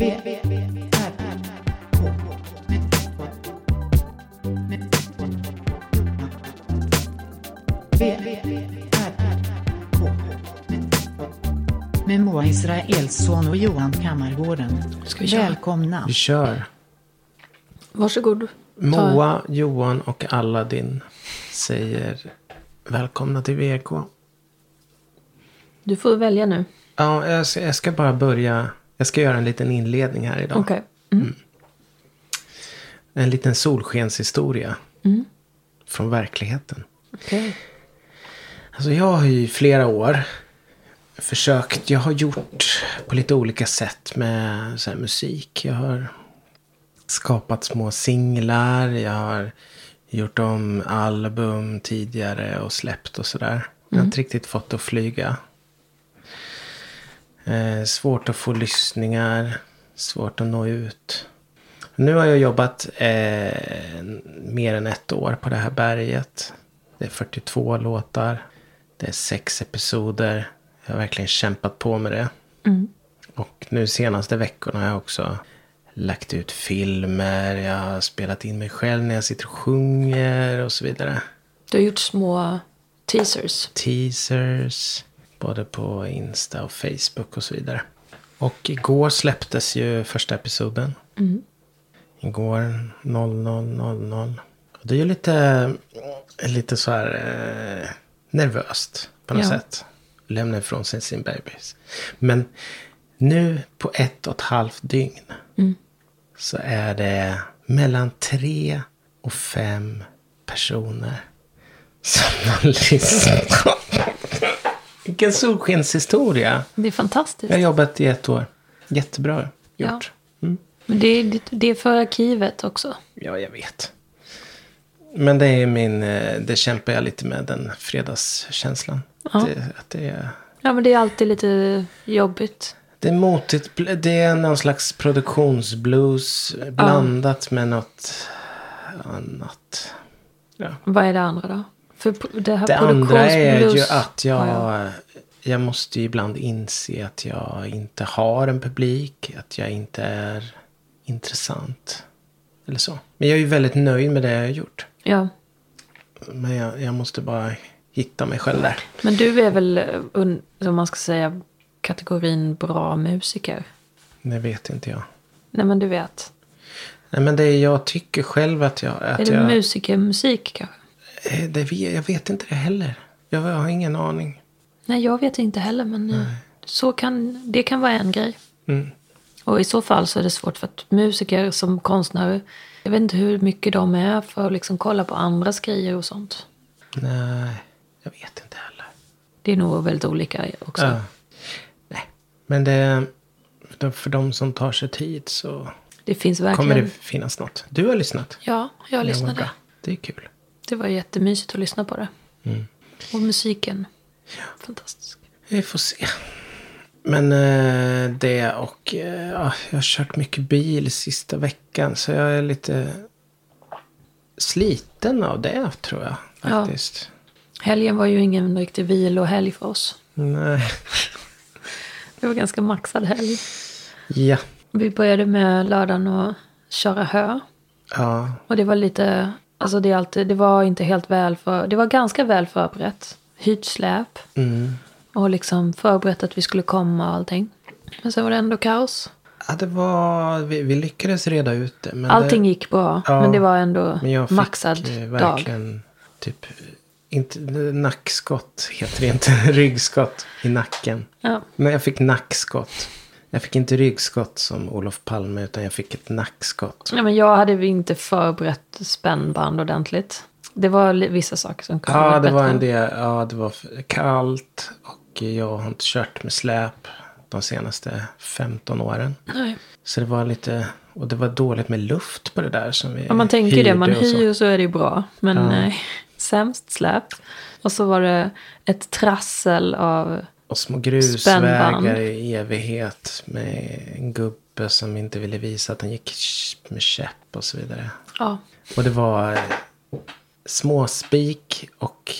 Med Moa Israelsson och Johan Kammargården. Ska vi köra? Välkomna. Vi kör. Varsågod. Moa, Johan och Aladdin säger välkomna till VK. Du får välja nu. Ja, jag ska, jag ska bara börja. Jag ska göra en liten inledning här idag. Okej. En liten solskenshistoria. Mm. Från verkligheten. Okej. Alltså jag har ju i flera år försökt. Jag har gjort på lite olika sätt med musik. Jag har skapat små singlar. Jag har gjort om album tidigare och släppt och sådär. Jag har inte riktigt fått det att flyga. Eh, svårt att få lyssningar. Svårt att nå ut. Nu har jag jobbat eh, mer än ett år på det här berget. Det är 42 låtar. Det är sex episoder. Jag har verkligen kämpat på med det. Och nu senaste veckorna har jag också lagt ut filmer. Jag har spelat in mig själv när jag sitter och sjunger och så vidare. Du har gjort små teasers. Teasers. Både på Insta och Facebook och så vidare. Och igår släpptes ju första episoden. Igår 00.00. Och det är ju lite, lite så här eh, nervöst på något Ja. sätt. Lämna ifrån sig sin bebis. Men nu på ett och ett halvt dygn. Så är det mellan tre och fem personer. Som har lyssnat. Vilken solskenshistoria. Det är fantastiskt. Jag har jobbat i ett år. Jättebra gjort. Men det är, det är för arkivet också. Ja, jag vet. Men det är min, eh, det kämpar jag lite med, den fredagskänslan. Ja. Det, att det, är, Ja, men det är alltid lite jobbigt. det är motigt, det är någon slags produktionsblues blandat med något annat. Ja. Vad är det andra då? För det här Det andra är ju att jag, har jag. måste ju ibland inse att jag inte har en publik, att jag inte är intressant. Eller så. Men jag är ju väldigt nöjd med det jag har gjort. Ja. Men jag, jag måste bara hitta mig själv där. Men du är väl, eh, som man ska säga, kategorin bra musiker? Det vet inte jag. Nej, men du vet. Nej men det är, jag tycker själv att jag... Att Är det jag, musikermusik kanske? Eh, det, jag vet inte det heller. Jag har ingen aning. Nej, jag vet inte heller, men eh, så kan, det kan vara en grej. Mm. Och i så fall så är det svårt för att musiker som konstnärer, jag vet inte hur mycket de är för att liksom kolla på andras grejer och sånt. Nej, jag vet inte heller. Det är nog väldigt olika också. Ja. Nej, men det... för- de som tar sig tid så Det finns verkligen. kommer det finnas något. Du har lyssnat. Ja, jag lyssnade. Det är kul. Det var jättemysigt att lyssna på det. Mm. Och musiken. Fantastisk. Vi får se. Men eh, det och eh, ja, jag har kört mycket bil sista veckan. Så jag är lite sliten av det tror jag. Ja. Faktiskt. Helgen var ju ingen riktig vilohelg för oss. Nej. Det var ganska maxad helg. Ja. Vi började med lördagen att köra hö. Ja. Och det var lite, alltså det, är alltid, det var inte helt väl för, det var ganska väl förberett. Hyrt släp. Mm. Och liksom förberett att vi skulle komma och allting. Men sen var det ändå kaos. ja det var, vi, vi lyckades reda ut det. Men Allting det, gick bra. Ja, men det var ändå men jag fick maxad eh, dag. verkligen typ, inte, nackskott heter det inte, ryggskott i nacken. Ja. Men jag fick nackskott. Jag fick inte ryggskott som Olof Palme utan jag fick ett nackskott. ja, men jag hade inte förberett spännband ordentligt. Det var vissa saker som kunde Ja, det var en del. Ja, det var kallt. Och jag har inte kört med släp de senaste 15 åren. Nej. Så det var lite... Och det var dåligt med luft på det där som vi Ja, man tänker det, man och så. hyr så är det bra. Men Ja. nej, sämst släp. Och så var det ett trassel av, Och små grusvägar i evighet. Med en gubbe som inte ville visa att han gick med käpp och så vidare. ja, Och det var eh, småspik och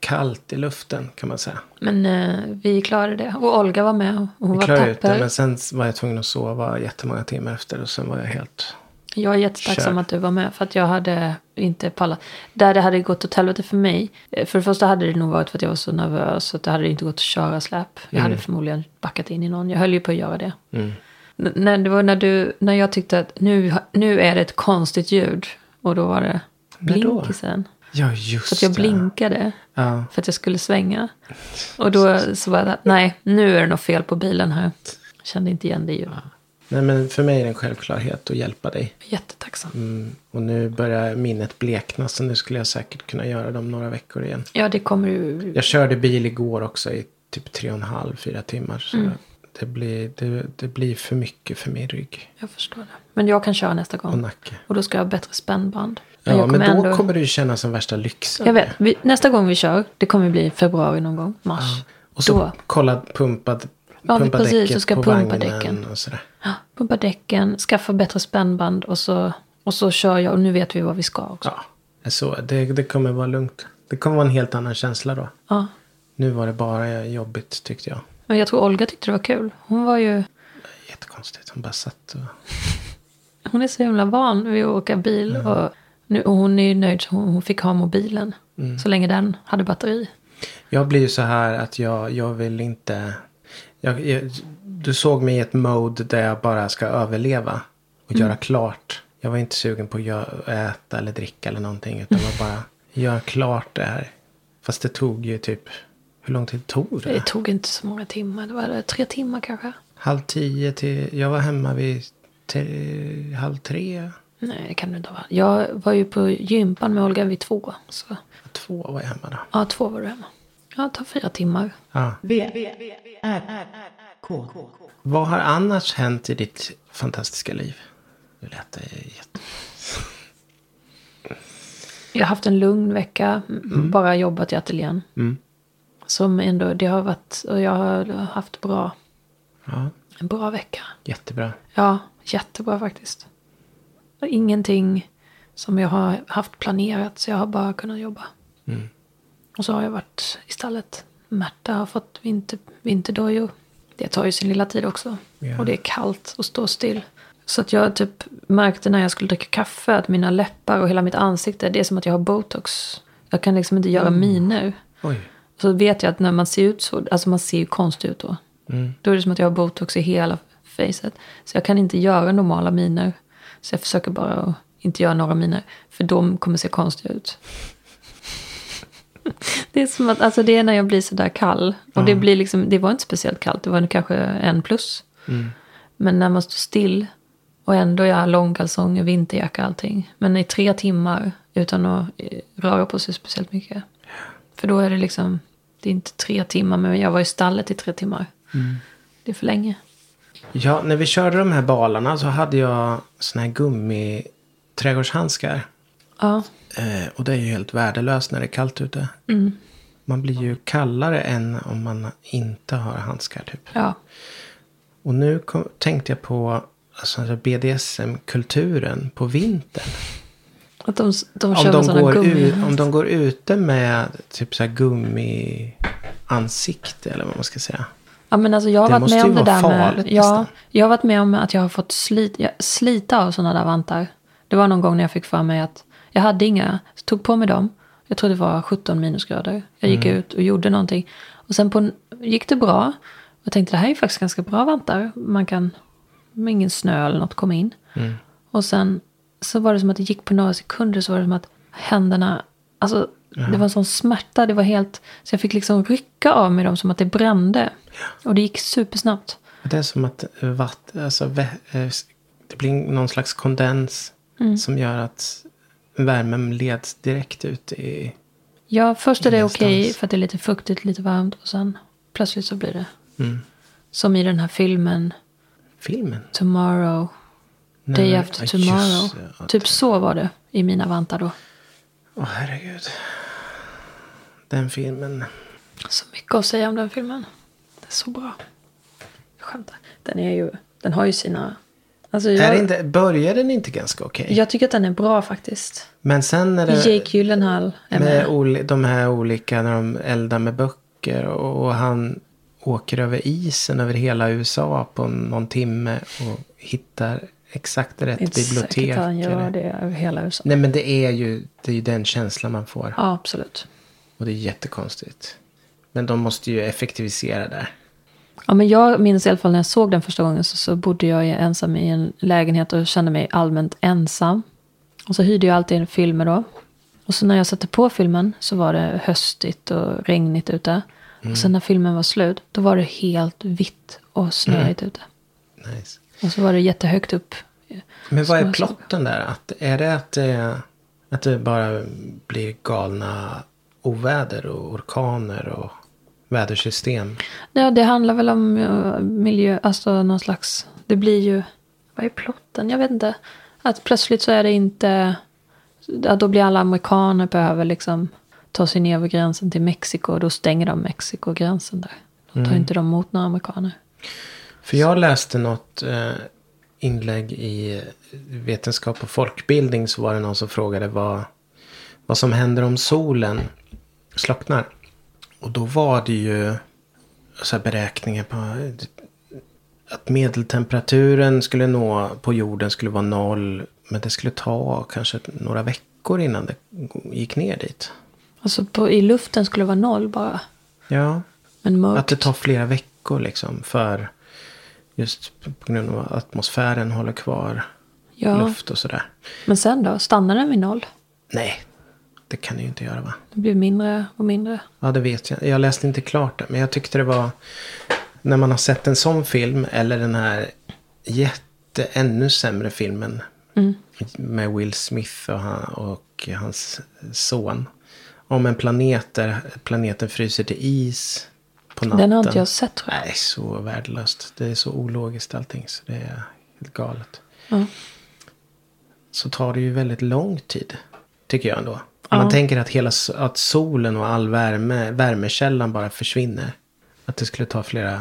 kallt i luften kan man säga. Men eh, vi klarade det. Och Olga var med. Och hon Vi var klarade ut det, tapper. men sen var jag tvungen att sova jättemånga timmar efter. Och sen var jag helt... Jag är jättetacksam Kör. att du var med. För att jag hade inte pallat. Där det hade gått åt helvete för mig. eh, För det första hade det nog varit för att jag var så nervös. Så att det hade inte gått att köra släp. Jag hade förmodligen backat in i någon. Jag höll ju på att göra det. Mm. När, det var när, du, när jag tyckte att nu, nu är det ett konstigt ljud. Och då var det blinkisen. Ja, just Så att jag blinkade. Ja. För att jag skulle svänga. Och då så var det, nej, nu är det något fel på bilen här. Jag kände inte igen det ljudet. Nej, men för mig är det en självklarhet att hjälpa dig. Jättetacksam. Mm. Och nu börjar minnet blekna. Så nu skulle jag säkert kunna göra dem några veckor igen. Ja, det kommer du... Jag körde bil igår också i typ tre och en halv, fyra timmar. Så Mm. det, blir, det, det blir för mycket för min rygg Jag förstår det. Men jag kan köra nästa och gång. nacke. Och då ska jag ha bättre spännband. Ja, men då ändå- kommer du känna som värsta lyxen. Jag vet. Vi, nästa gång vi kör, det kommer bli februari någon gång. Mars. Och så Då. kolla pumpad, Ja, pumpa precis, däcket så ska på pumpa vagnen däcken. och sådär. Pumpa däcken, skaffa bättre spännband och så, och så kör jag. Och nu vet vi vad vi ska också. Ja, så, det, det kommer vara lugnt. Det kommer vara en helt annan känsla då. Ja. Nu var det bara jobbigt tyckte jag. Men jag tror Olga tyckte det var kul. Hon var ju... Jättekonstigt. Hon bara satt och... Hon är så himla van vid att åka bil. Och, nu, och hon är ju nöjd så hon, hon fick ha mobilen. Mm. Så länge den hade batteri. Jag blir ju så här att jag, jag vill inte... Jag, jag, du såg mig i ett mode där jag bara ska överleva. Och Mm. göra klart. Jag var inte sugen på att äta eller dricka eller någonting. Utan var bara göra klart det här. Fast det tog ju typ... Hur lång tid tog det? Det tog inte så många timmar. Det var tre timmar kanske. Halv tio till... Jag var hemma vid tre, halv tre. Nej, det kan det inte vara. Jag var ju på gympan med Olga vid två. Så, Två var jag hemma då. ja, två var du hemma. Ja, det tar fyra timmar. Ja. V, R, K. Vad har annars hänt i ditt fantastiska liv? Nu lät det jätte... Jag har haft en lugn vecka. m- Bara jobbat i ateljén. Mm. Som ändå, det har varit, och jag har haft bra, Ja, en bra vecka. jättebra. Ja, jättebra faktiskt. Ingenting som jag har haft planerat så jag har bara kunnat jobba. Mm. Och så har jag varit i stallet. Märta har fått vinter, vinterdojor. Det tar ju sin lilla tid också. Ja. Och det är kallt och stå still. Så att jag typ märkte när jag skulle dricka kaffe att mina läppar och hela mitt ansikte, det är som att jag har botox. Jag kan liksom inte göra miner. Oj. Så vet jag att när man ser ut så, alltså man ser ju konstig ut då. Mm. Då är det som att jag har botox i hela facet. Så jag kan inte göra normala miner. Så jag försöker bara att inte göra några miner. För de kommer se konstiga ut. Det är som att, alltså det är när jag blir sådär kall. Och det blir liksom, det var inte speciellt kallt. Det var kanske en plus. Mm. Men när man står still och ändå jag har långkalsonger, vinterjacka allting. Men i tre timmar utan att eh, röra på sig speciellt mycket. För då är det liksom, det är inte tre timmar men jag var i stallet i tre timmar. Det är för länge. Ja, när vi körde de här balarna så hade jag såna här gummiträdgårdshandskar. Ja, Eh, och det är ju helt värdelöst när det är kallt ute. mm. Man blir ju kallare än om man inte har handskar typ. ja. Och nu kom, tänkte jag på alltså, BDSM-kulturen på vintern. Att de, de Om de, går ut, om de går ute med typ så här gummi-ansikte eller vad man ska säga. Ja men alltså jag har Det varit måste med om det där med. Ja, jag har varit med om att jag har fått slit, slita av sådana där vantar. Det var någon gång när jag fick för mig att jag hade inga, så tog på mig dem. Jag tror det var 17 minusgrader. Jag gick Mm. ut och gjorde någonting. Och sen på, gick det bra. Jag tänkte det här är faktiskt ganska bra vantar. Man kan, med ingen snö eller något, komma in. Mm. Och sen så var det som att det gick på några sekunder så var det som att händerna, alltså det var en sån smärta, det var helt, så jag fick liksom rycka av mig dem som att det brände. Och det gick supersnabbt. Det är som att vatt, alltså, vä- eh, det blir någon slags kondens Mm. som gör att värmen leds direkt ut i... Ja, först är det okej Ingenstans. för att det är lite fuktigt, lite varmt och sen plötsligt så blir det. Mm. Som i den här filmen Filmen. Tomorrow, Nej, Day ja, After just Tomorrow. ja. Typ så var det i mina vantar då. Åh herregud. Den filmen. Så mycket att säga om den filmen. Det är så bra. Jag skämtar. Den, är ju, den har ju sina Alltså Är jag, det inte, börjar den inte ganska okej? jag tycker att den är bra faktiskt. Men sen när det... Jake Gyllenhaal är med med. oli, de här olika när de eldar med böcker och, och han åker över isen över hela USA på någon timme och hittar exakt rätt Inte bibliotek. säkert han gör det över hela USA. Nej men det är ju det är ju den känslan man får. Ja, absolut. Och det är jättekonstigt. Men de måste ju effektivisera där. Ja, men jag minns i alla fall när jag såg den första gången så, så bodde jag ensam i en lägenhet och kände mig allmänt ensam. Och så hyrde jag alltid filmer då. Och så när jag satte på filmen så var det höstigt och regnigt ute. Och sen när filmen var slut då var det helt vitt och snöigt ute. Nice. Och så var det jättehögt upp. Men vad är plotten där? Att, är det att det, att det bara blir galna oväder och orkaner och vädersystem? Ja, det handlar väl om eh, miljö, alltså någon slags, det blir ju, vad är plotten? Jag vet inte. Att plötsligt så är det inte, ja, då blir alla amerikaner behöver liksom ta sig ner över gränsen till Mexiko och då stänger de Mexiko-gränsen där. Då tar inte de emot några amerikaner. För jag läste något eh, inlägg i Vetenskap och folkbildning så var det någon som frågade vad, vad som händer om solen slocknar. Och då var det ju så här beräkningar på att medeltemperaturen skulle nå på jorden skulle vara noll. Men det skulle ta kanske några veckor innan det gick ner dit. Alltså på, i luften skulle det vara noll bara. Ja, Men mörkt. att det tar flera veckor liksom för just på grund av att atmosfären håller kvar ja. luft och sådär. Men sen då? Stannar den vid noll? Nej, det kan det ju inte göra va? Det blir mindre och mindre. Ja, det vet jag. Jag läste inte klart det, men jag tyckte det var... När man har sett en sån film eller den här jätte, ännu sämre filmen. Mm. Med Will Smith och, han, och hans son. Om en planet där planeten fryser till is på natten. Den har inte jag sett tror jag. Nej, så värdelöst. Det är så ologiskt allting så det är helt galet. Ja. Så tar det ju väldigt lång tid. Tycker jag ändå. Om Ja. man tänker att, hela, att solen och all värme, värmekällan bara försvinner. Att det skulle ta flera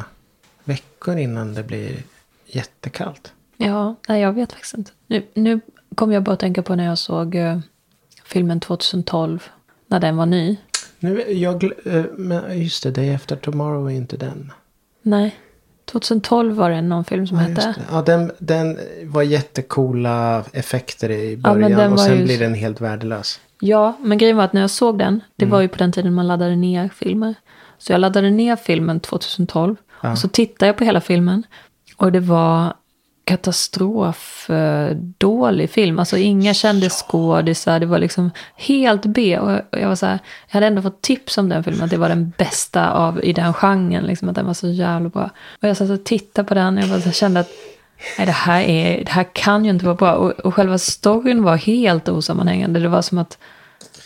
veckor innan det blir jättekallt. Ja, nej jag vet faktiskt inte. Nu, nu kom jag bara att tänka på när jag såg eh, filmen 2012. När den var ny. Nu, jag, eh, men just det, Day After Tomorrow är inte den. Nej. 2012 var det någon film som Ja, hette. Ja, den, den var jättecoola effekter i början. den och sen ju- blir den helt värdelös. Ja, men grejen var att när jag såg den. Det Mm. var ju på den tiden man laddade ner filmer. Så jag laddade ner filmen 2012. Ja. Och så tittade jag på hela filmen. Och det var katastrof eh, dålig film. Alltså inga kända skådisar. Det var liksom helt B. Och jag var så här, jag hade ändå fått tips om den filmen. Att det var den bästa av, i den genren. Liksom, att den var så jävla bra. Och jag satt och tittade på den. Och jag bara så kände att nej, det, här är, det här kan ju inte vara bra. Och, och själva storyn var helt osammanhängande. Det var som att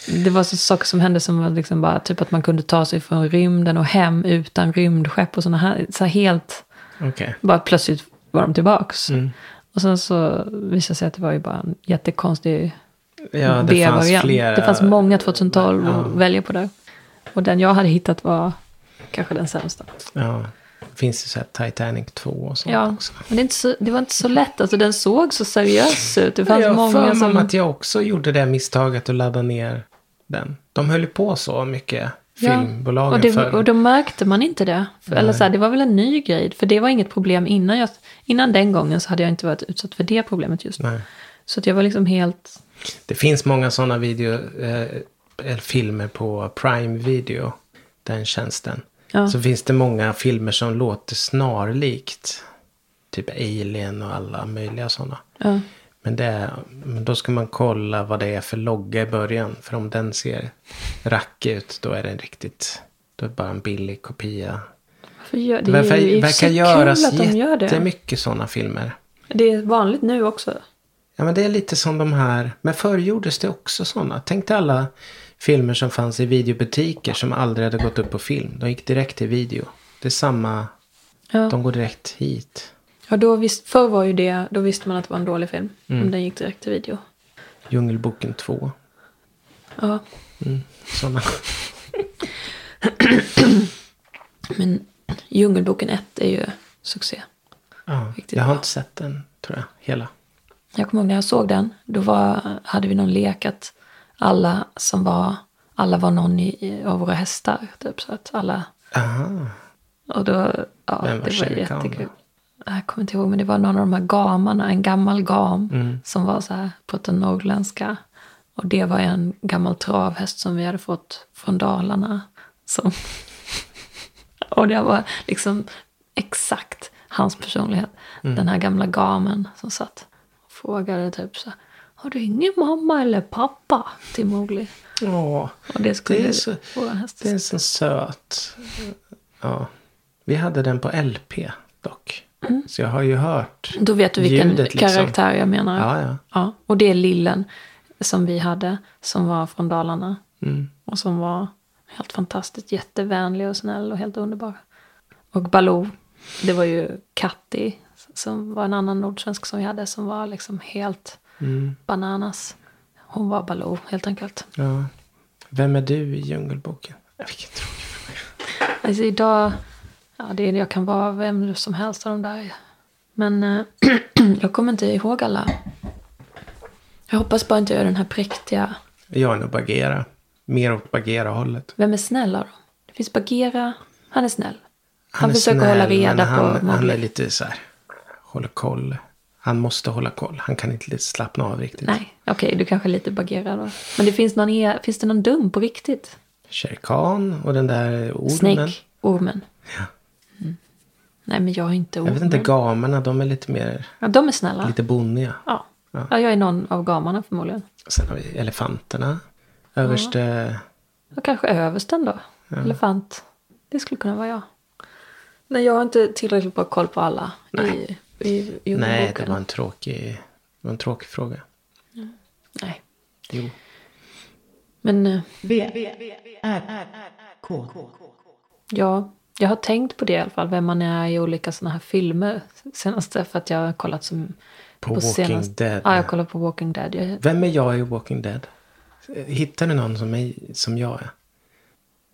det var så saker som hände som var liksom bara typ att man kunde ta sig från rymden och hem utan rymdskepp och sådana här. Så här helt, Okej. bara plötsligt var de tillbaks. Mm. Och sen så visade det sig att det var ju bara en jättekonstig Ja, det fanns B-variant. flera. Det fanns många 2012 Ja. att välja på där. Och den jag hade hittat var kanske den sämsta. Ja. Det finns ju så här Titanic 2 och sånt Ja, också. men det, så, det var inte så lätt. Alltså den såg så seriös ut. Det fanns jag många för som... att jag också gjorde det misstaget att ladda ner den. De höll ju på så mycket, Ja, filmbolagen och, det, förr. och då märkte man inte det. För, eller så här, det var väl en ny grej. För det var inget problem innan. Jag, innan den gången så hade jag inte varit utsatt för det problemet just. Nej. Så att jag var liksom helt... Det finns många sådana video, eh, eller filmer på Prime Video. Den tjänsten. Ja. Så finns det många filmer som låter snarlikt. Typ Alien och alla möjliga sådana. Ja, Men, det men då ska man kolla vad det är för logga i början. För om den ser rackig ut då är den riktigt... Då är det bara en billig kopia. För gör, Det det är ju verkar göras att de gör det. jättemycket sådana filmer. Det är vanligt nu också. Ja men det är lite som de här. Men förr gjordes det också sådana. Tänk dig alla filmer som fanns i videobutiker som aldrig hade gått upp på film. De gick direkt till video. Det är samma. Ja. De går direkt hit. Ja, då visst, förr var ju det, då visste man att det var en dålig film. Mm. Om den gick direkt till video. Djungelboken 2. Ja, Sådana. men Djungelboken 1 är ju succé. Ja, Riktigt jag har bra. inte sett den. tror jag. Hela. Jag kommer ihåg när jag såg den. Då var, hade vi någon lek att alla som var, alla var någon i, av våra hästar. Typ, så att alla, Aha. och då, ja, Vem var det var jättekul. Jag kommer inte ihåg, men det var någon av de här gamarna, en gammal gam Mm. som var så här, pratade norrländska. Och det var en gammal travhäst som vi hade fått från Dalarna. Som och det var liksom exakt hans personlighet. Mm. Den här gamla gamen som satt och frågade typ så Har du ingen mamma eller pappa till Mowgli? Åh, Och det skulle Det är så- det är så söt. Ja. Vi hade den på LP dock. Så jag har ju hört Då vet du vilken ljudet liksom. karaktär jag menar. Ja, ja. Ja, och det är lillen som vi hade, som var från Dalarna. Mm. Och som var helt fantastiskt jättevänlig och snäll och helt underbar. Och Baloo, det var ju Katti, som var en annan nordsvensk som vi hade, som var liksom helt Mm. bananas. Hon var Baloo, helt enkelt. ja. Vem är du i Djungelboken? Vilken tråkig fråga. Alltså idag, ja det är, jag kan vara vem som helst av de där. Men eh, jag kommer inte ihåg alla. Jag hoppas bara inte jag är den här präktiga. Jag är nog Bagheera. Mer åt Bagheera-hållet. Vem är snäll av dem? Det finns Bagheera, han är snäll. Han, är försöker snäll, hålla reda men på han, han Mowgli. är lite så här. Håller koll. Han måste hålla koll. Han kan inte slappna av riktigt. Nej, okej, du kanske är lite Bagheera då. Men det finns någon, e- finns det någon dum på riktigt? Shere Khan och den där ormen. Snake, ormen. Ja. Nej, men jag är inte Jag ormen. vet inte, gamerna de är lite mer, Ja, de är snälla. lite bonniga. Ja. Ja. ja, jag är någon av gamarna förmodligen. Sen har vi elefanterna. Överste... Och kanske översten då. Elefant. Det skulle kunna vara jag. Nej, jag har inte tillräckligt bra koll på alla Nej. i, i Djungelboken. Nej, det var en tråkig, det var en tråkig fråga. Nej. Jo. Men eh, V, R, K. ja, jag har tänkt på det i alla fall. Vem man är i olika sådana här filmer. Senaste för att jag har kollat som... På Walking Dead. Ja, jag kollar på Walking Dead. Jag, Vem är jag i Walking Dead? Hittar ni någon som, är, som jag är?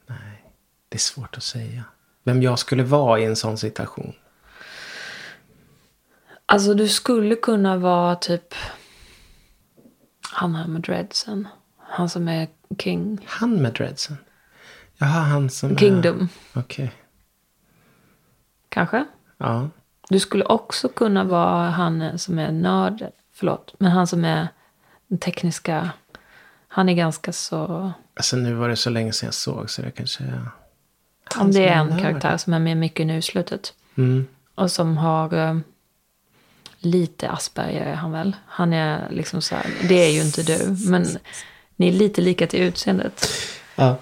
Nej, det är svårt att säga. Vem jag skulle vara i en sån situation. Alltså du skulle kunna vara typ han här med dreadsen. Han som är king. Han med dreadsen? Jaha, han som är... Kingdom, Okej. kanske. Ja. Du skulle också kunna vara han som är nörd. Förlåt, men han som är den tekniska. Han är ganska så... Alltså nu var det så länge sedan jag såg så det kanske Om det är är en karaktär som är med mycket nu i slutet. Mm. Och som har eh, lite Asperger är han väl. Han är liksom så här, det är ju inte du. Men ni är lite lika till utseendet. Ja.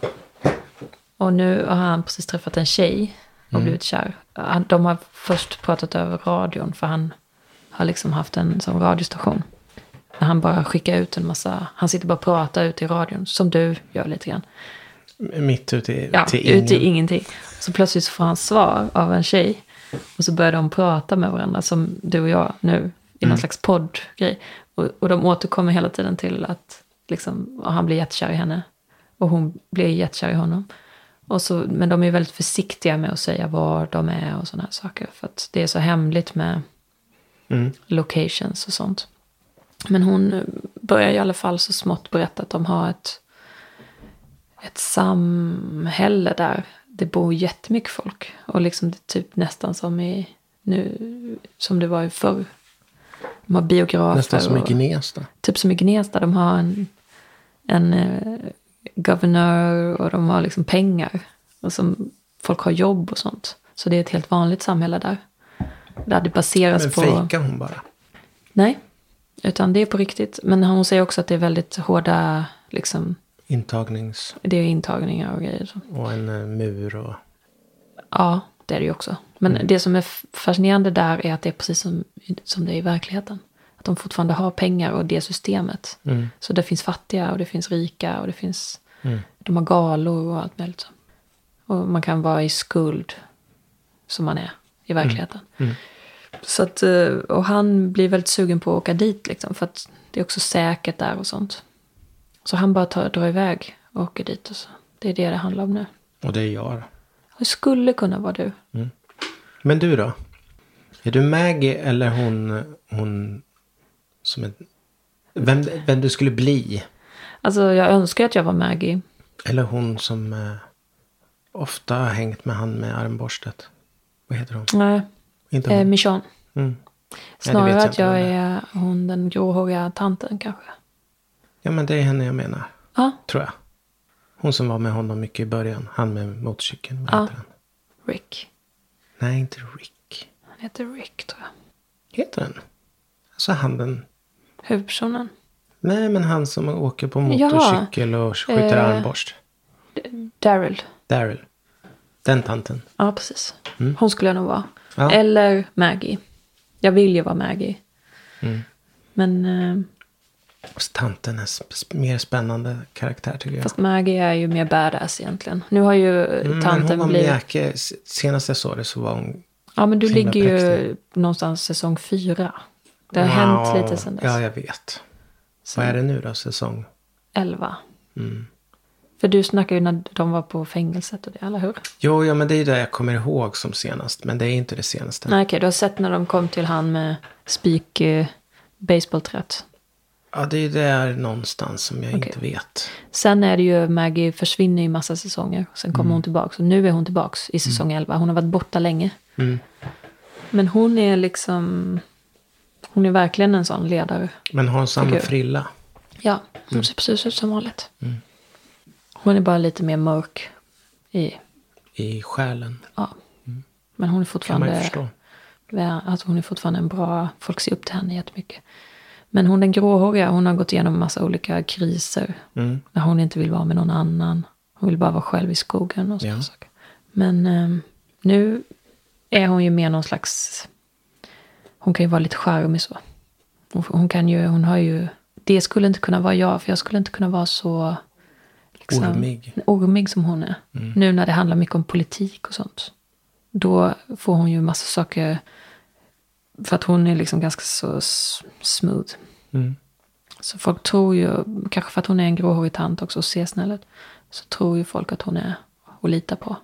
Och nu har han precis träffat en tjej och blivit kär. Han- De har först pratat över radion för han har liksom haft en sån radiostation. Han bara skickar ut en massa, han sitter bara och pratar ut i radion. Som du gör lite grann. Mitt ute i, Ja, till ingen. ut i ingenting. Så plötsligt så får han svar av en tjej. Och så börjar de prata med varandra som du och jag nu. I någon slags poddgrej. Och, och de återkommer hela tiden till att liksom, han blir jättekär i henne. Och hon blir jättekär i honom. Och så, men de är väldigt försiktiga med att säga var de är och sådana här saker. För att det är så hemligt med Mm. locations och sånt. Men hon börjar i alla fall så smått berätta att de har ett, ett samhälle där det bor jättemycket folk. Och liksom det är typ nästan som i nu, som det var i förr. De har biografer. Nästan som i Gnesta. Typ som i Gnesta, de har en, en eh, governor och de har liksom pengar. Och som folk har jobb och sånt. Så det är ett helt vanligt samhälle där. Där det baseras Men på... fejkar hon bara? Nej, utan det är på riktigt. Men hon säger också att det är väldigt hårda, liksom, Intagnings... det är intagningar och grejer. Och en eh, mur och... Ja, det är det ju också. Men det som är fascinerande där är att det är precis som, som det är i verkligheten. Att de fortfarande har pengar och det systemet. Mm. Så det finns fattiga och det finns rika och det finns, Mm. de har galor och allt möjligt. Och man kan vara i skuld som man är i verkligheten. Mm. Så att, eh, och han blir väldigt sugen på att åka dit liksom. För att det är också säkert där och sånt. Så han bara tar, drar iväg och åker dit. Och så. Det är det det handlar om nu. Och det är jag. Det skulle kunna vara du. Men du då? Är du Maggie eller hon, hon som är... Vem, vem du skulle bli? Alltså jag önskar att jag var Maggie. Eller hon som eh, ofta har hängt med han med armborstet. Vad heter hon? Nej, Inte hon? eh, Michonne. Mm. Snarare jag att jag är hon den gråhåriga tanten kanske. Ja men det är henne jag menar. Ja, Tror jag. Hon som var med honom mycket i början. Han med motorcykeln. Ja. heter han? Rick. Nej, inte Rick. Han heter Rick tror jag. Heter den? Alltså han den... Huvudpersonen. Nej, men han som åker på Ja. motorcykel och skjuter Eh. armborst. Daryl. Daryl. Den tanten. Ja, precis. Mm. Hon skulle jag nog vara. Ja. Eller Maggie. Jag vill ju vara Maggie. Mm. Men eh, tanten är mer spännande karaktär tycker jag. fast Maggie är ju mer badass egentligen. Nu har ju Mm, tanten hon blivit... mjäke. Senast jag såg det så var hon... Ja, men du ligger ju präktig. någonstans säsong fyra. Det har Wow. hänt lite sen dess. Ja, jag vet. Så Vad är det nu då? Säsong? Elva. Mm. För du snackar ju när de var på fängelset och det, eller hur? Jo, ja, men det är det jag kommer ihåg som senast. Men det är inte det senaste. Nej, okej, du har sett när de kom till han med spik eh, baseballträtt. Ja, det är där någonstans som jag Okej. inte vet. Sen är det ju Maggie försvinner i massa säsonger. Sen kommer Mm. hon tillbaka. Och nu är hon tillbaka i säsong 11. Hon har varit borta länge. Mm. Men hon är liksom... Hon är verkligen en sån ledare. Men har hon samma Figur. frilla? Ja, hon ser precis ut som vanligt. Hon är bara lite mer mörk i... I själen? Ja. Men hon är Kan man fortfarande... förstå. Alltså hon är fortfarande en bra... Folk ser upp till henne jättemycket. Men hon den gråhåriga, hon har gått igenom en massa olika kriser. Mm. När hon inte vill vara med någon annan. Hon vill bara vara själv i skogen och sådana Ja. saker. Men ehm, nu är hon ju mer någon slags... Hon kan ju vara lite charmig så. Hon, hon kan ju, hon har ju... Det skulle inte kunna vara jag, för jag skulle inte kunna vara så... liksom, Ormig. ormig som hon är. Mm. Nu när det handlar mycket om politik och sånt. Då får hon ju massa saker. För att hon är liksom ganska så smooth. Mm. Så folk tror ju, kanske för att hon är en gråhårig tant också och ser snäll ut. Så tror ju folk att hon är att lita på.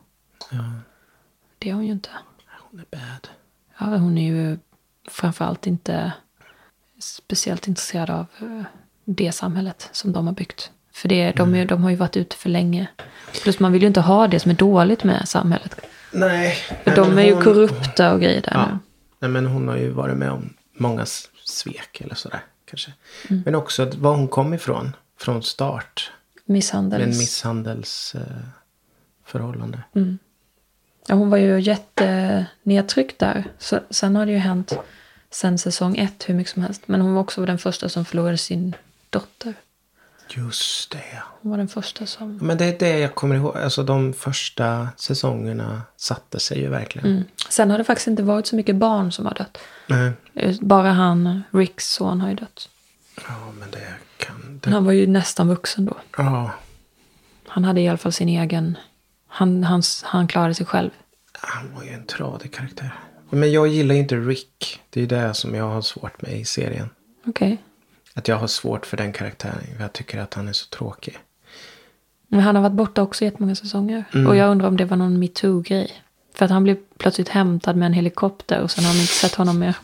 Ja, Det är hon ju inte. hon är bad. Ja, hon är ju framförallt inte speciellt intresserad av eh, det samhället som de har byggt. För det, de, är, de har ju varit ute för länge. Plus man vill ju inte ha det som är dåligt med samhället. Nej. För de är ju hon- korrupta och grejer där Ja. nu. Nej, men hon har ju varit med om många svek eller sådär. Kanske. Mm. Men också att var hon kom ifrån. Från start. Med en Misshandels... misshandelsförhållande. Eh, förhållande. Ja, hon var ju jättenedtryckt där. Så, sen har det ju hänt sen säsong ett hur mycket som helst. Men hon var också den första som förlorade sin dotter. Just det. Hon var den första som... Men det är det jag kommer ihåg. Alltså de första säsongerna satte sig ju verkligen. Mm. Sen har det faktiskt inte varit så mycket barn som har dött. Nej. Eh, Bara han, Ricks son, har ju dött. Ja, men det kan... Det, han var ju nästan vuxen då. ja, Han hade i alla fall sin egen... Han, hans, han klarade sig själv. han var ju en tradig karaktär. Men jag gillar inte Rick. Det är det som jag har svårt med i serien. Okej. Att jag har svårt för den karaktären. Jag tycker att han är så tråkig. Men han har varit borta också jättemånga säsonger. Mm. Och jag undrar om det var någon metoo-grej. För att han blev plötsligt hämtad med en helikopter och sen har man inte sett honom mer.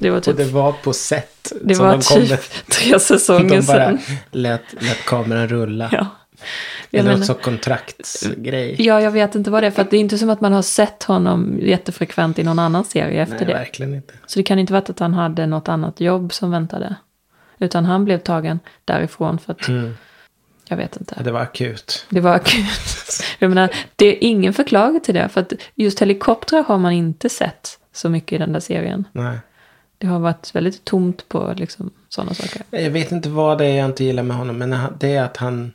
Det var Och typ, det var på set. det var de typ med. tre säsonger De bara sedan. lät, lät kameran rulla. Ja. Jag Eller också kontraktsgrej. ja, jag vet inte vad det är. För att det är inte som att man har sett honom jättefrekvent i någon annan serie efter Nej, det. verkligen inte. Så det kan inte vara att han hade något annat jobb som väntade. Utan han blev tagen därifrån för att, Mm. jag vet inte. Det var akut. Det var akut. Jag menar, det är ingen förklaring till det. För att just helikoptrar har man inte sett så mycket i den där serien. Nej. Det har varit väldigt tomt på liksom, sådana saker. Jag vet inte vad det är jag inte gillar med honom. Men det är att han...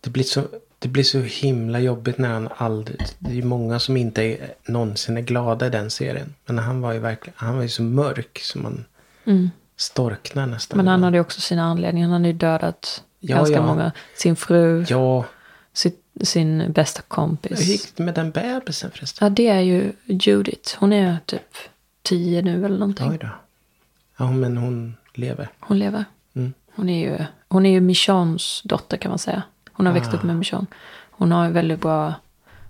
Det blir så, det blir så himla jobbigt när han aldrig... Det är ju många som inte är, någonsin är glada i den serien. Men han var ju verkligen... Han var ju så mörk som man Mm. Storknar nästan. Men han hade ju också sina anledningar. Han hade ju dödat Ja, ganska ja. många. Sin fru, Ja. sin, sin bästa Hur kompis. gick det med den bebisen förresten? Ja, det är ju Judith. Hon är typ tio nu eller någonting. Oj då. Ja, men hon lever. Hon lever. Mm. Hon är ju, hon är ju Michons dotter kan man säga. Hon har växt Ah. upp med Michon. Hon har ju väldigt bra,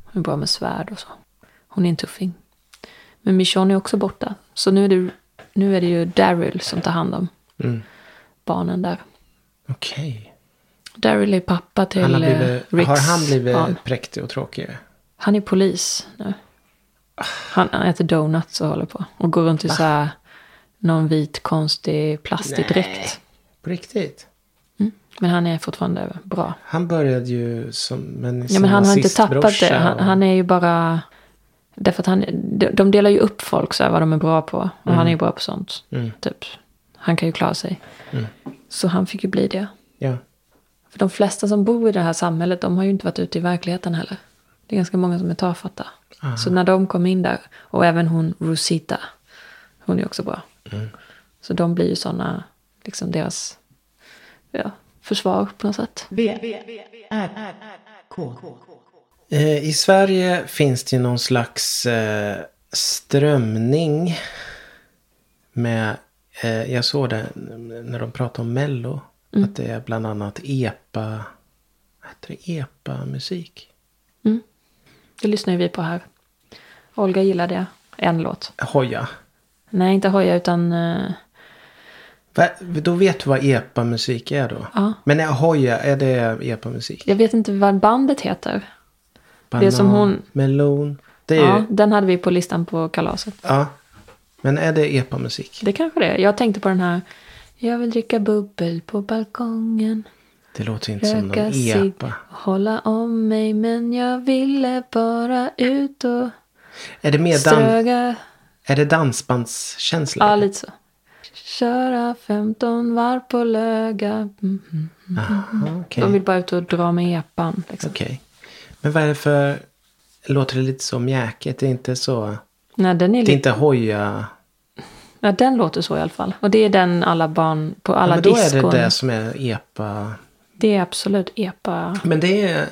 hon är bra med svärd och så. Hon är en tuffing. Men Michonne är också borta. Så nu är det, nu är det ju Daryl som tar hand om Mm. barnen där. Okej. Daryl är pappa till Han har, eh, blivit, Ricks har han blivit barn. präktig och tråkig? Han är polis nu. Han, han äter donuts och håller på. Och går runt i så här, någon vit konstig plastig dräkt. På riktigt? Men han är fortfarande bra. Han började ju som en Ja, men han har inte tappat det. Han, och- han är ju bara... Därför att han, de, de delar ju upp folk så här, vad de är bra på. Och han är ju bra på sånt. Mm. Typ. Han kan ju klara sig. Så han fick ju bli det. Ja. För de flesta som bor i det här samhället, de har ju inte varit ute i verkligheten heller. Det är ganska många som är tafatta. Så när de kom in där, och även hon Rosita, hon är också bra. Så de blir ju sådana, liksom deras ja, försvar på något sätt. V, R, K. Eh, I Sverige finns det ju någon slags eh, strömning med, eh, jag såg det när de pratade om Mello, Mm. att det är bland annat EPA, heter det, EPA-musik. Det lyssnar ju vi på här. Olga gillar det. En låt. Hoja. Nej, inte Hoja utan... Va, då vet du vad EPA-musik är då? Ja. Men är Hoja, är det EPA-musik? jag vet inte vad bandet heter. Det som hon- Melon. Det är Ja, ju, den hade vi på listan på kalaset. ja. Men är det EPA-musik? Det kanske det är. Jag tänkte på den här. Jag vill dricka bubbel på balkongen. Det låter inte som Röka någon cigg EPA. hålla om mig. Men jag ville bara ut och Är det mer ströga. är det dansbandskänsla? Ja, lite så. Köra 15 varv på löga. Mm, mm. Aha, okej. De vill bara ut och dra med epan. Liksom. Okej. Men vad är det för... Låter det lite så mjäkigt? Det är inte så... Nej, den är Det är lite... inte hoja... Ja, den låter så i alla fall. Och det är den alla barn på Ja, alla men då är diskon. det Det, det som är epa. är absolut epa. Men det är...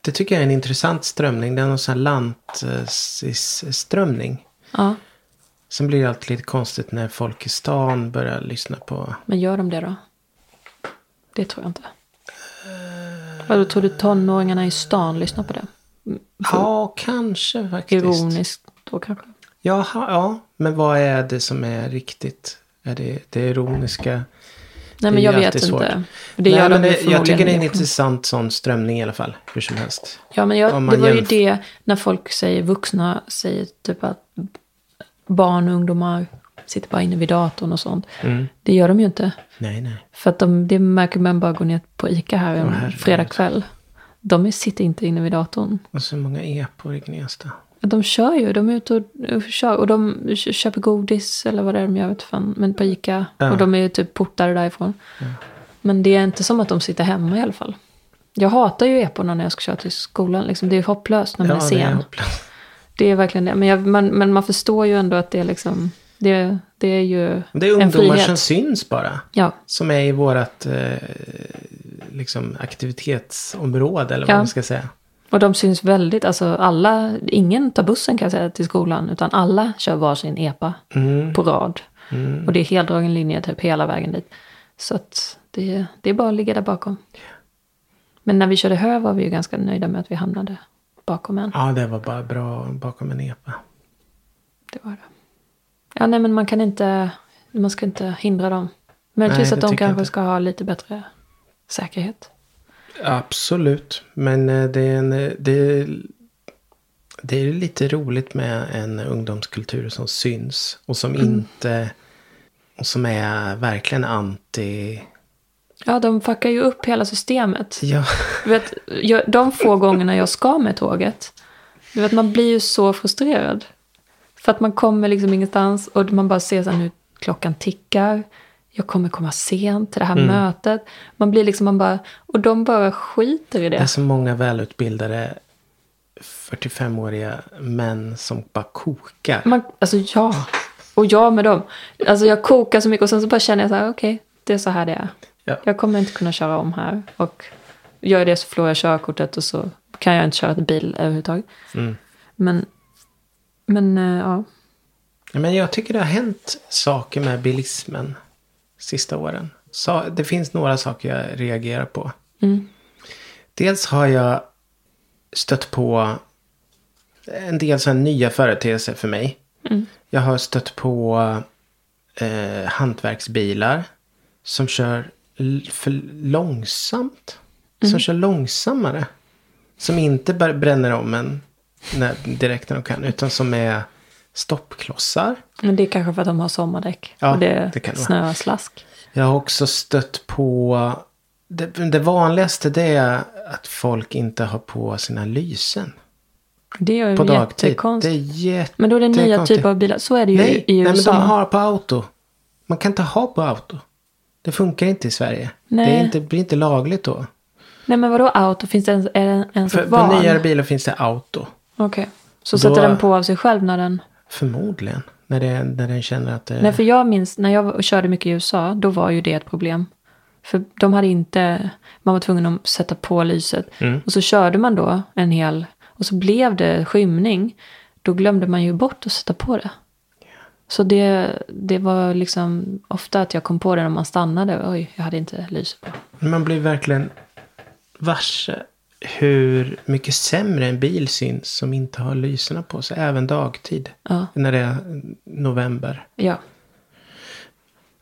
Det tycker jag är en intressant strömning. Det är någon sån här lantströmning. Ja, Sen blir det alltid lite konstigt när folk i stan börjar lyssna på... men gör de det då? Det tror jag inte. Vadå, tror du tonåringarna i stan lyssnar på det? Ja, kanske faktiskt. Ironiskt då kanske? Jaha, ja. Men vad är det som är riktigt? Är det det ironiska? Nej, men jag ju vet svårt. inte. Det Nej, gör men de ju det, jag tycker det är en intressant sån strömning i alla fall. Hur som helst. Ja, men jag, det var ju jämf- det när folk säger, vuxna säger typ att barn och ungdomar sitter bara inne vid datorn och sånt. Mm. Det gör de ju inte. Nej, nej. För att de, det märker man bara går ner på ICA här en herregud. fredag kväll. De är, sitter inte inne vid datorn. Och så många epor i Gnesta. De kör ju, de är ute och, och kör. Och de kö- köper godis eller vad det är de gör, vet fan. Men på ICA. Ja. Och de är ju typ portade därifrån. Men det är inte som att de sitter hemma i alla fall. Jag hatar ju eporna när jag ska köra till skolan. Liksom, det är hopplöst när man är det är sen. hopplöst. Det är verkligen det. Men, jag, man, men man förstår ju ändå att det är liksom... Det, det är ju Det är ungdomar som syns bara. Ja, Som är i vårat eh, liksom aktivitetsområde eller vad Ja. man ska säga. och de syns väldigt. Alltså alla, ingen tar bussen kan jag säga till skolan. Utan alla kör varsin epa Mm. på rad. Och det är heldragen linje typ hela vägen dit. Så att det, det är bara att ligga där bakom. Men när vi körde hö var vi ju ganska nöjda med att vi hamnade bakom en. Ja, det var bara bra bakom en epa. Det var det. Ja, nej men man kan inte, man ska inte hindra dem. Möjligtvis Nej, att de kanske ska ha lite bättre säkerhet. Absolut. Men eh, det är, en, eh, det, det är lite roligt med en ungdomskultur som syns. Och som Mm. inte... Och som är verkligen anti... Ja, de fuckar ju upp hela systemet. Ja, Du vet, jag, de få gångerna jag ska med tåget, du vet, man blir ju så frustrerad. För att man kommer liksom ingenstans och man bara ser så här, nu klockan tickar. Jag kommer komma sent till det här Mm. mötet. Man blir liksom, man bara, och de bara skiter i det är det. så många välutbildade 45-åriga män som bara kokar. Man, alltså ja, och jag med dem. Alltså jag kokar så mycket och sen så bara känner jag så här, okej, det är så här det är. Ja. Jag kommer inte kunna köra om här. Och gör jag det så förlorar jag körkortet och så kan jag inte köra bil överhuvudtaget. Mm. Men, men eh, ja. Men jag tycker det har hänt saker med bilismen sista åren. Så, det finns några saker jag reagerar på. Mm. Dels har jag stött på en del sådana nya företeelser för mig. Mm. Jag har stött på eh, hantverksbilar som kör för långsamt. Mm. Som kör långsammare. Som inte bränner om en när, direkt när de kan. Utan som är stoppklossar. Men det är kanske för att de har sommardäck. Ja, och det, det kan snöslask. Jag har också stött på... Det, det vanligaste det är att folk inte har på sina lysen. Det är På dagtid. Det är jättekonstigt. jätte... Men då är det nya typer av bilar. Så är det ju Nej, i nej, men USA. de har på auto. Man kan inte ha på auto. Det funkar inte i Sverige. Nej. Det, är inte, blir inte lagligt då. Nej men vadå auto? Finns det ens, är det ens För, val? nyare bilar finns det auto. Okej. Så Då- sätter den på av sig själv när den... Förmodligen. När, det, när den känner att det... Nej för jag minns när jag körde mycket i USA. Då var ju det ett problem. För de hade inte... Man var tvungen att sätta på lyset. Mm. Och så körde man då en hel... Och så blev det skymning. Då glömde man ju bort att sätta på det. Så det, det var liksom ofta att jag kom på det när man stannade. Oj, jag hade inte lyset på. Man blir verkligen varse hur mycket sämre en bil syns som inte har lyserna på sig. Även dagtid. Ja. När det är november. Ja.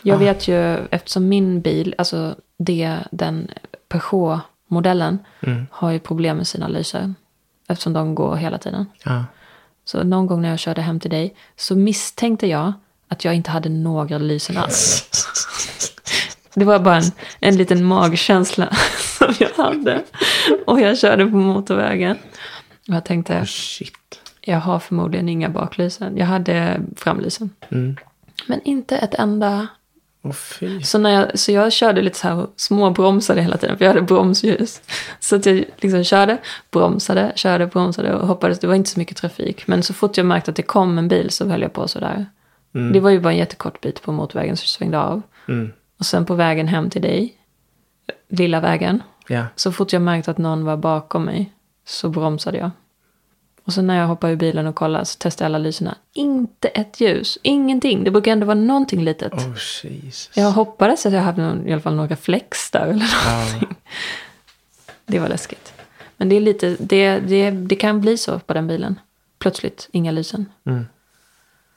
Jag Ah. vet ju, eftersom min bil, alltså det, den Peugeot-modellen, Mm. har ju problem med sina lysen. Eftersom de går hela tiden. Ja. Så någon gång när jag körde hem till dig så misstänkte jag att jag inte hade några lysen alls. Det var bara en, en liten magkänsla som jag hade. Och jag körde på motorvägen. Och jag tänkte, Oh, shit. jag har förmodligen inga baklysen. Jag hade framlysen. Mm. Men inte ett enda fy. Så, när jag, så jag körde lite så här småbromsade hela tiden, för jag hade bromsljus. Så att jag liksom körde, bromsade, körde, bromsade och hoppades. Det var inte så mycket trafik. Men så fort jag märkte att det kom en bil så höll jag på sådär. Det var ju bara en jättekort bit på motorvägen så jag svängde av. Mm. Och sen på vägen hem till dig, lilla vägen, Ja. så fort jag märkte att någon var bakom mig så bromsade jag. Och sen när jag hoppade ur bilen och kollade så testade jag alla lyserna. Inte ett ljus, ingenting. Det brukar ändå vara någonting litet. Oh Jesus. Jag hoppades att jag hade någon, i alla fall någon reflex där eller någonting. Det var läskigt. Men det är lite, det, det, det kan bli så på den bilen. Plötsligt, inga lysen. Mm.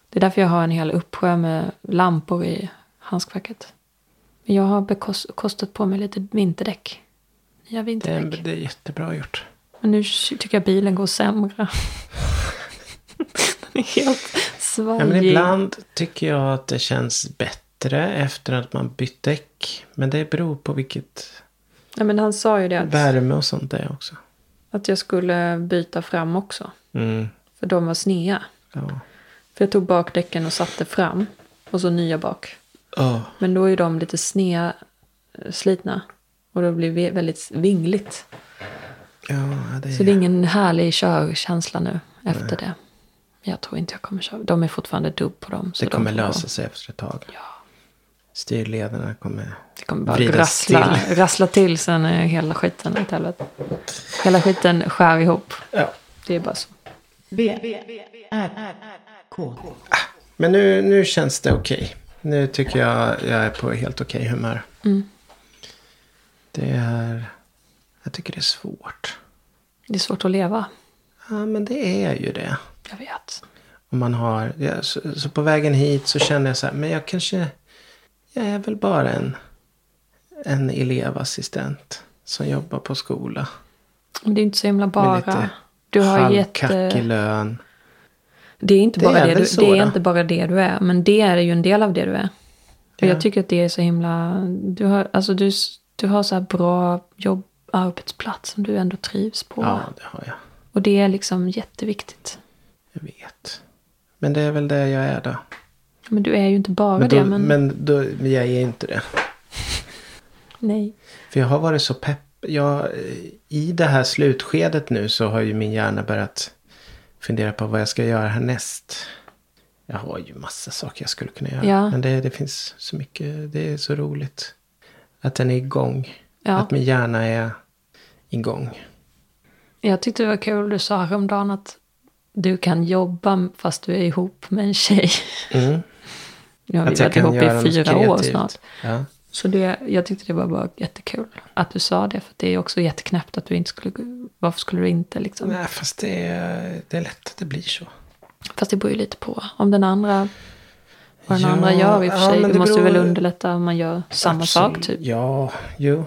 Det är därför jag har en hel uppsjö med lampor i handskfacket. Men jag har kostat på mig lite vinterdäck. Nya Det, vinterdäck. är, det är jättebra gjort. Men nu tycker jag bilen går sämre. Den är helt svajig. Ja, men ibland tycker jag att det känns bättre efter att man bytt däck. Men det beror på vilket Nej, men han sa ju det att, värme och sånt det är också. att jag skulle byta fram också. Mm. För de var snea. Ja. För jag tog bakdäcken och satte fram. Och så nya bak. Oh. Men då är de lite snea, eh, slitna. Och då blir det väldigt vingligt. Ja, det är... Så det är ingen härlig körkänsla nu efter det. Jag tror inte jag kommer köra. De är fortfarande dubb på dem. Så det de kommer får lösa sig efter ett tag. Ja. Styrledarna kommer... Det kommer bara rassla till. rassla till sen är hela skiten ett helvete. Hela skiten skär ihop. Ja. Det är bara så. V, R, K. Men nu, nu känns det okej. Nu tycker jag jag är på helt okej humör. Mm. Det är... Jag tycker det är svårt. Det är svårt att leva. Ja, men det är ju det. Jag vet. Om man har... Ja, så, så på vägen hit så kände jag så här, men jag kanske... Jag är väl bara en, en elevassistent som jobbar på skola. Det är inte så himla bara. Du har jätte... lön. Det är, inte Det bara är det, du, så det är inte bara det du är. Men det är ju en del av det du är. Och Ja. jag tycker att det är så himla... Du har, alltså du, du har så här bra jobb, arbetsplats som du ändå trivs på. Ja, det har jag. Och det är liksom jätteviktigt. Jag vet. Men det är väl det jag är då. Men du är ju inte bara Men, då, det. Men, men då, men jag är inte det. nej. För jag har varit så pepp. Jag, I det här slutskedet nu så har ju min hjärna börjat fundera på vad jag ska göra härnäst. Jag har ju massa saker jag skulle kunna göra. Ja. Men det, det finns så mycket. Det är så roligt. Att den är igång. Ja. Att min hjärna är igång. Jag tyckte det var kul. Du sa häromdagen att du kan jobba fast du är ihop med en tjej. Mm. Nu har vi varit ihop i fyra år snart. Ja. Så det, jag tyckte det var bara jättekul att du sa det. För det är också jätteknäppt att du inte skulle... Varför skulle du inte liksom? Nej, fast det är, det är lätt att det blir så. Fast det beror ju lite på. Om den andra, vad den Ja, andra gör i och för ja, sig. det det måste beror- väl underlätta om man gör samma sak Absolut. typ. Ja, jo.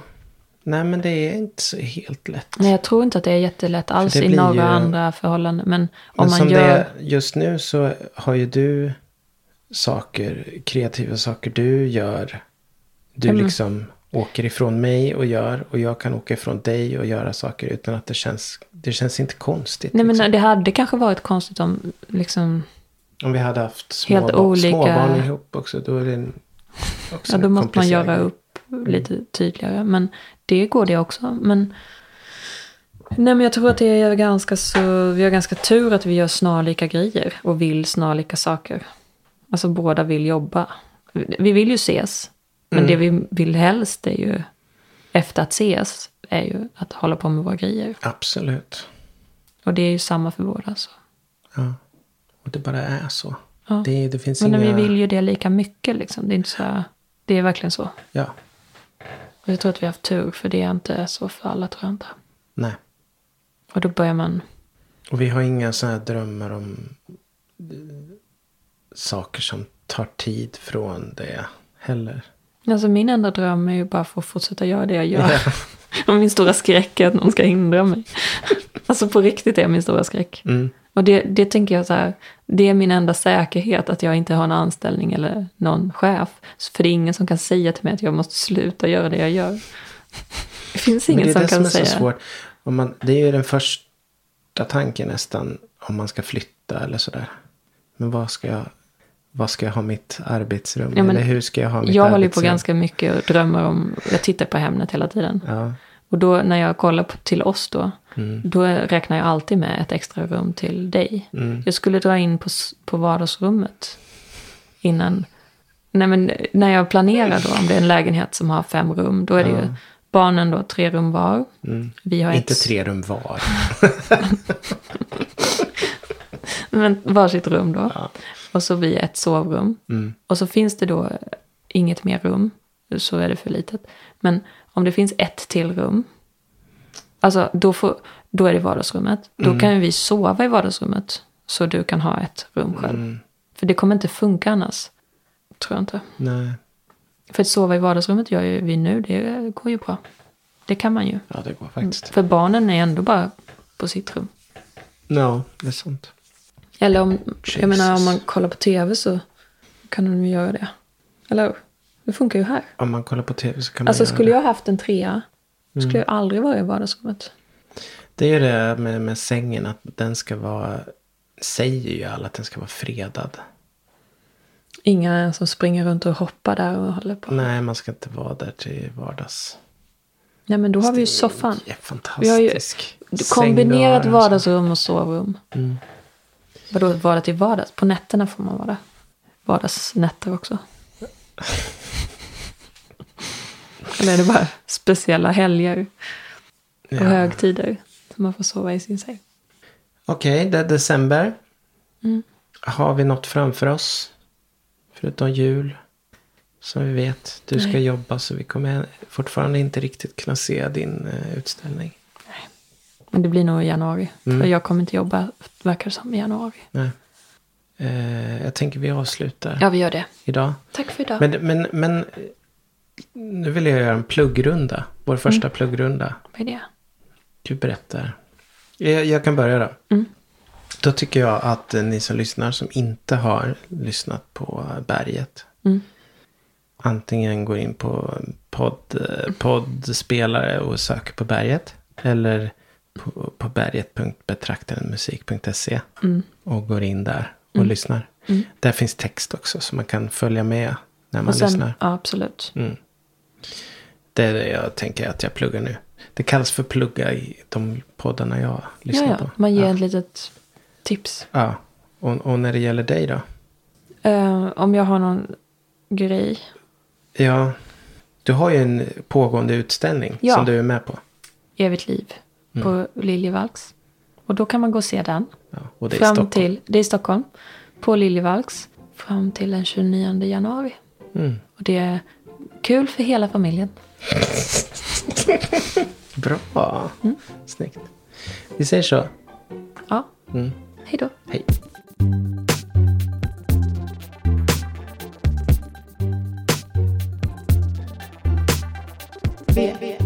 Nej, men det är inte så helt lätt. Nej, jag tror inte att det är jättelätt alls i några ju- andra förhållanden. Men om Men man som gör... det är just nu så har ju du saker, kreativa saker du gör. Du Mm. liksom åker ifrån mig och gör och jag kan åka ifrån dig och göra saker utan att det känns, det känns inte konstigt. Nej, liksom. men det hade kanske varit konstigt om liksom... Om vi hade haft små, Helt olika- småbarn ihop också, då är det också Ja, då måste man göra upp lite tydligare. Men det går det också. Men, nej, men jag tror att det är ganska så... Vi har ganska tur att vi gör snarlika grejer och vill snarlika saker. Alltså båda vill jobba. Vi vill ju ses. Men Mm. det vi vill helst är ju efter att ses är ju att hålla på med våra grejer. Absolut. Och det är ju samma för båda. Så. Ja. Och det bara är så. Ja. Det, det finns Men inga... vi vill ju det lika mycket liksom. Det är inte så här, Det är verkligen så. Ja. Och jag tror att vi har haft tur för det är inte så för alla tror jag inte. Nej. Och då börjar man... Och vi har inga sådana här drömmar om eh, saker som tar tid från det heller. Alltså min enda dröm är ju bara för att fortsätta göra det jag gör. Och min stora skräck är att någon ska hindra mig. Alltså på riktigt är min stora skräck. Mm. Och det, det tänker jag så här, det är min enda säkerhet att jag inte har en anställning eller någon chef. För det är ingen som kan säga till mig att jag måste sluta göra det jag gör. Det finns ingen det är som det kan som är säga. så svårt. Om man, det är ju den första tanken nästan om man ska flytta eller sådär. Men vad ska jag, vad ska jag ha mitt arbetsrum? Ja, men eller hur ska jag ha mitt Jag arbetsrum? håller på ganska mycket och drömmer om, jag tittar på Hemnet hela tiden. Ja. Och då när jag kollar på, till oss då, Mm. då räknar jag alltid med ett extra rum till dig. Mm. Jag skulle dra in på, på vardagsrummet innan. Nej men när jag planerar då, om det är en lägenhet som har fem rum, då är det ju barnen då tre rum var. Mm. Vi har Inte ett, tre rum var. men varsitt rum då. Ja. Och så vi ett sovrum. Mm. Och så finns det då inget mer rum, så är det för litet. Men om det finns ett till rum, alltså då, får, då är det vardagsrummet. Då Mm. kan vi sova i vardagsrummet, så du kan ha ett rum själv. Mm. För det kommer inte funka annars, tror jag inte. Nej. För att sova i vardagsrummet gör ju vi nu, det går ju bra. Det kan man ju. Ja, det går faktiskt. För barnen är ändå bara på sitt rum. Ja, det är sant. Eller om, jag menar om man kollar på tv så kan de ju göra det. Eller? Det funkar ju här. Om man kollar på tv så kan man Alltså göra skulle det. jag haft en trea, skulle Mm. jag aldrig vara i vardagsrummet. Det är ju det med, med sängen att den ska vara, säger ju alla att den ska vara fredad. Inga som springer runt och hoppar där och håller på. Nej, man ska inte vara där till vardags. Nej men då har vi ju Det är soffan. Ja, Vi har ju fantastisk. kombinerat vardagsrum och sovrum. Mm. Vadå vardag till vardags? På nätterna får man vara. Vardagsnätter också. Eller är det bara speciella helger och Ja. högtider som man får sova i sin säng? Okej, det är december. Mm. Har vi något framför oss? Förutom jul. Som vi vet. Du ska Nej. jobba så vi kommer fortfarande inte riktigt kunna se din eh, utställning. Men det blir nog i januari. Mm. För jag kommer inte jobba, verkar det som, i januari. Nej. Eh, jag tänker vi avslutar Ja, vi gör det. idag. Tack för idag. Men, men, men nu vill jag göra en pluggrunda. Vår första pluggrunda. Vad är det? Du berättar. Jag, jag kan börja då. Mm. Då tycker jag att eh, ni som lyssnar som inte har lyssnat på Berget. Mm. Antingen går in på podd, eh, poddspelare och söker på Berget. Eller på, på berget.betraktarenmusik.se. Mm. Och går in där och lyssnar. Mm. Där finns text också så man kan följa med när man sen, lyssnar. ja, absolut. Mm. Det är det jag tänker att jag pluggar nu. Det kallas för plugga i de poddarna jag lyssnar Ja, ja. på. Man ger ja. ett litet tips. ja. Och, och när det gäller dig då? Eh, om jag har någon grej. Ja, du har ju en pågående utställning Ja. som du är med på. Evigt liv Mm. på. Liljevalchs. Och då kan man gå och se den. Ja, och det är fram till, det är i Stockholm. På Liljevalchs. Fram till den 29 januari. Mm. Och det är kul för hela familjen. Bra. Mm. Snyggt. Vi säger så. Ja. Mm. Hej då. Hej. V. V.